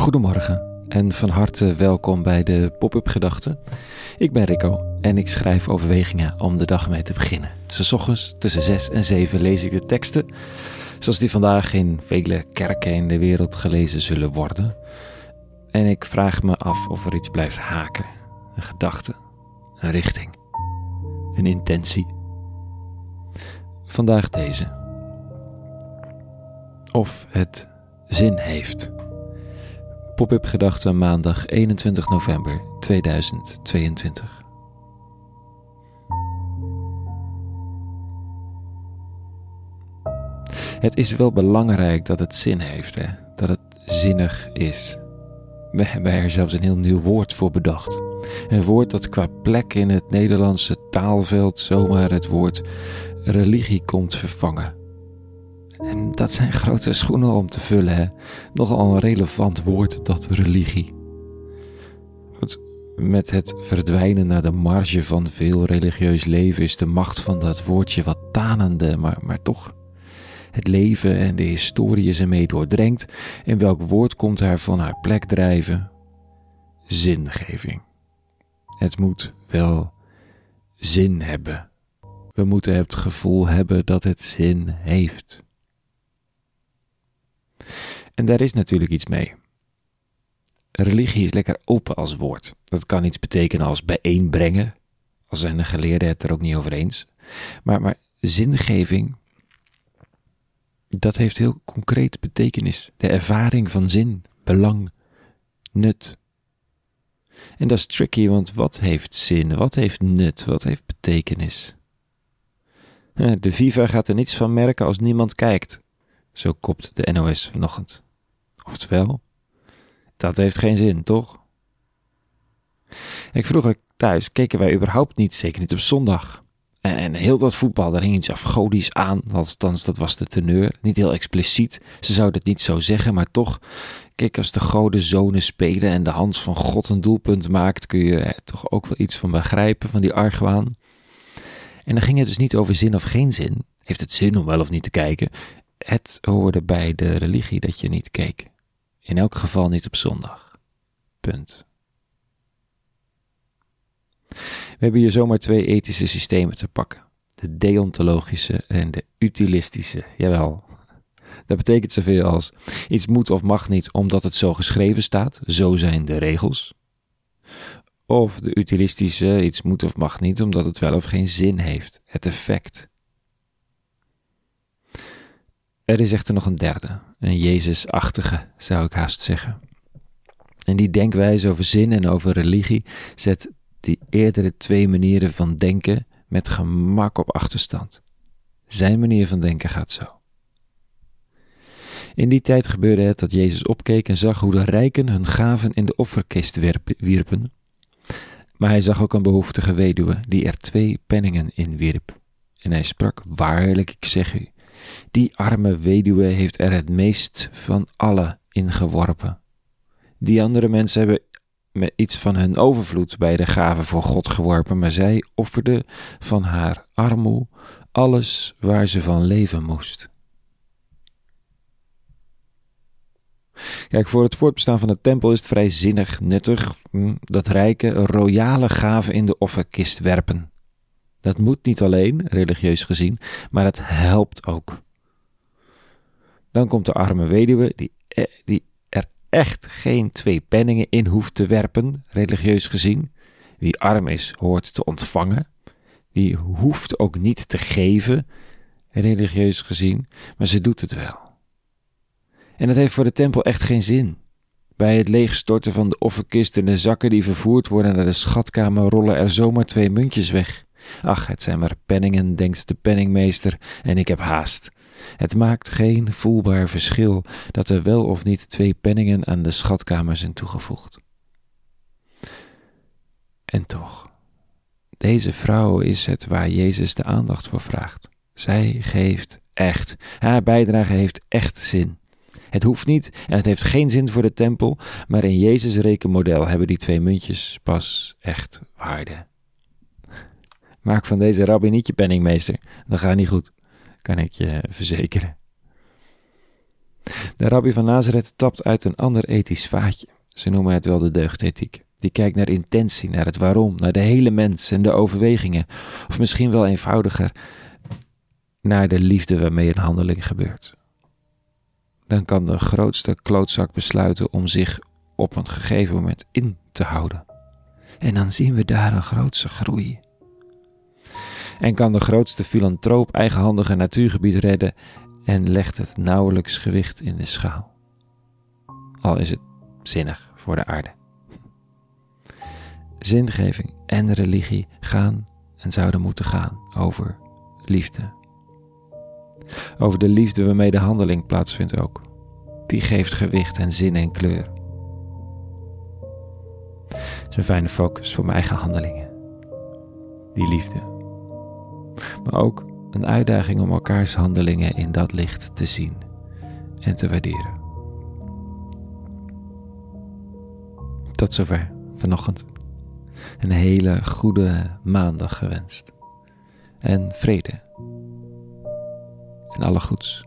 Goedemorgen en van harte welkom bij de Pop-up Gedachten. Ik ben Rico en ik schrijf overwegingen om de dag mee te beginnen. Zo ochtends tussen 6 en 7 lees ik de teksten, zoals die vandaag in vele kerken in de wereld gelezen zullen worden. En ik vraag me af of er iets blijft haken: een gedachte, een richting, een intentie. Vandaag deze. Of het zin heeft. Pop-up gedachten maandag 21 november 2022. Het is wel belangrijk dat het zin heeft, hè? dat het zinnig is. We hebben er zelfs een heel nieuw woord voor bedacht. Een woord dat qua plek in het Nederlandse taalveld zomaar het woord religie komt vervangen. En dat zijn grote schoenen om te vullen, hè? Nogal een relevant woord, dat religie. Met het verdwijnen naar de marge van veel religieus leven is de macht van dat woordje wat tanende, maar, maar toch. Het leven en de historie is ermee doordrenkt. En welk woord komt daar van haar plek drijven? Zingeving. Het moet wel zin hebben. We moeten het gevoel hebben dat het zin heeft. En daar is natuurlijk iets mee. Religie is lekker open als woord. Dat kan iets betekenen als bijeenbrengen, al zijn de geleerden het er ook niet over eens. Maar, maar zingeving, dat heeft heel concreet betekenis. De ervaring van zin, belang, nut. En dat is tricky, want wat heeft zin? Wat heeft nut? Wat heeft betekenis? De Viva gaat er niets van merken als niemand kijkt. Zo kopt de NOS vanochtend. Oftewel, dat heeft geen zin, toch? Ik vroeg thuis, keken wij überhaupt niet, zeker niet op zondag. En, heel dat voetbal, daar hing iets afgodisch aan, althans dat was de teneur. Niet heel expliciet, ze zouden het niet zo zeggen, maar toch, kijk, als de goden zonen spelen en de hand van God een doelpunt maakt, kun je er toch ook wel iets van begrijpen, van die argwaan. En dan ging het dus niet over zin of geen zin. Heeft het zin om wel of niet te kijken? Het hoorde bij de religie dat je niet keek. In elk geval niet op zondag. Punt. We hebben hier zomaar twee ethische systemen te pakken: de deontologische en de utilistische. Jawel. Dat betekent zoveel als iets moet of mag niet omdat het zo geschreven staat, zo zijn de regels. Of de utilistische, iets moet of mag niet omdat het wel of geen zin heeft, het effect. Er is echter nog een derde, een Jezusachtige, zou ik haast zeggen. En die denkwijze over zin en over religie zet die eerdere twee manieren van denken met gemak op achterstand. Zijn manier van denken gaat zo. In die tijd gebeurde het dat Jezus opkeek en zag hoe de rijken hun gaven in de offerkist wierpen. Maar hij zag ook een behoeftige weduwe die er twee penningen in wierp. En hij sprak: Waarlijk, ik zeg u, die arme weduwe heeft er het meest van alle ingeworpen. Die andere mensen hebben met iets van hun overvloed bij de gave voor God geworpen, maar zij offerde van haar armoe alles waar ze van leven moest. Kijk, voor het voortbestaan van de tempel is het vrij zinnig, nuttig hm, dat rijke, royale gaven in de offerkist werpen. Dat moet niet alleen, religieus gezien, maar het helpt ook. Dan komt de arme weduwe, die, eh, die er echt geen twee penningen in hoeft te werpen, religieus gezien. Wie arm is, hoort te ontvangen. Die hoeft ook niet te geven, religieus gezien, maar ze doet het wel. En het heeft voor de tempel echt geen zin. Bij het leegstorten van de offerkist en de zakken die vervoerd worden naar de schatkamer rollen er zomaar twee muntjes weg. Ach, het zijn maar penningen, denkt de penningmeester, en ik heb haast. Het maakt geen voelbaar verschil dat er wel of niet twee penningen aan de schatkamer zijn toegevoegd. En toch, deze vrouw is het waar Jezus de aandacht voor vraagt. Zij geeft echt. Haar bijdrage heeft echt zin. Het hoeft niet en het heeft geen zin voor de tempel, maar in Jezus' rekenmodel hebben die twee muntjes pas echt waarde. Maak van deze rabbi niet je penningmeester, dat gaat niet goed, kan ik je verzekeren. De rabbi van Nazareth tapt uit een ander ethisch vaatje. Ze noemen het wel de deugdethiek. Die kijkt naar intentie, naar het waarom, naar de hele mens en de overwegingen. Of misschien wel eenvoudiger, naar de liefde waarmee een handeling gebeurt. Dan kan de grootste klootzak besluiten om zich op een gegeven moment in te houden. En dan zien we daar een grootse groei. En kan de grootste filantroop eigenhandig een natuurgebied redden en legt het nauwelijks gewicht in de schaal. Al is het zinnig voor de aarde. Zingeving en religie gaan en zouden moeten gaan over liefde. Over de liefde waarmee de handeling plaatsvindt ook. Die geeft gewicht en zin en kleur. Dat is een fijne focus voor mijn eigen handelingen. Die liefde. Maar ook een uitdaging om elkaars handelingen in dat licht te zien en te waarderen. Tot zover vanochtend. Een hele goede maandag gewenst. En vrede. En alle goeds.